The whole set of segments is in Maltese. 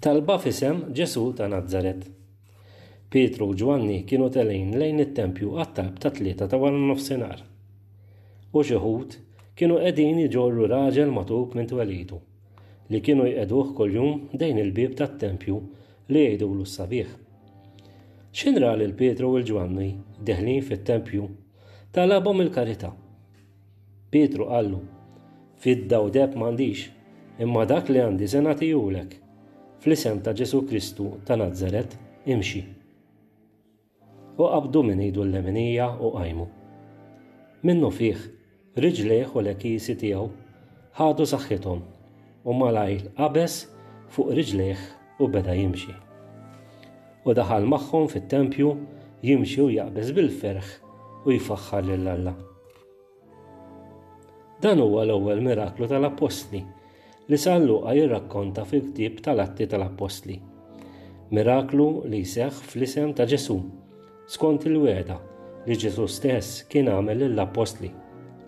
Talba f'isem Ġesù ta' Nazaret. Pietru u Ġwanni kienu telgħin lejn it-tempju għat-talb ta' tlieta ta' wara nofsinhar. U xi ħut kienu qegħdin jġorru raġel magħtub minn twelidu, li kienu jqegħduh kuljum dejn il-bieb tat-tempju li jgħidulu s-Sabiħ. X'ħin ra lil Pietru u l-Ġwanni deħlin fit-tempju, talabhom il-karità. Pietru qallu, Fidda u deheb m'għandix, imma dak li għandi se nagħtihulek. Fl-isem ta' Ġesù Kristu ta' Nazaret, imxi. U qabdu minn idu l-leminija u qajmu. Minnufih, riġlejh u l-ekisi tiegħu ħadu saħħithom u malajr qabeż fuq riġlejh u beda jimxi. U daħal magħhom fit-tempju jimxi u jaqbeż bil-ferħ u jfaħħar lil Alla. Dan huwa l-ewwel miraklu tal-Appostli li San Luqa jirrakkonta fil-ktieb tal-Atti tal-Appostli. Miraklu li jseħħ fl-isem ta' Ġesù, skont il-weda li Ġesù stess kien għamel lill-Appostli,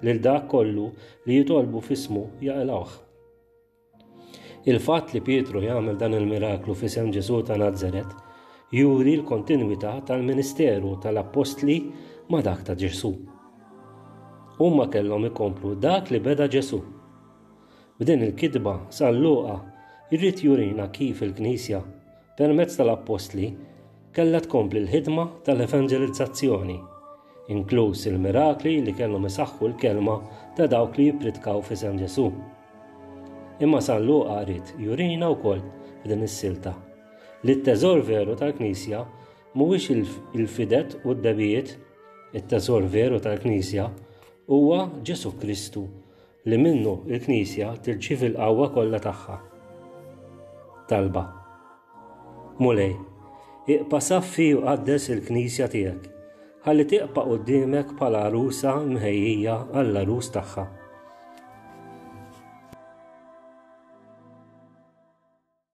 lil dak kollu li jitolbu f'ismu jaqilgħuh. Il-fatt li Pietru jagħmel dan il-miraklu f'isem Ġesù ta' Nazaret juri l-kontinwità tal-ministeru tal-appostli ma' dak ta' Ġesù. Huma kellhom ikomplu dak li beda Ġesù. B'din il-kitba San Luqa jrid jurina kif il-Knisja Permezz tal-appostli kellha tkompli l-ħidma tal-evanġelizzazzjoni, inkluż il-mirakli li kellhom isaħħu l-kelma ta' dawk li jippritkaw f'isem Ġesù. Imma San Luqa ried jurina wkoll f'din is-silta li t-teżor veru tal-Knisja mhuwiex il-fidet u d-debijiet, it-teżor veru tal-Knisja huwa Ġesù Kristu li minnu l-Knisja tirċievi l-qawwa kollha tagħha. Talba. Mulej, iqpa' saffi u qaddes il-Knisja tiegħek, ħalli tiqpa' qudiemek bħala għarusa mħejjija għall-għarus tagħha.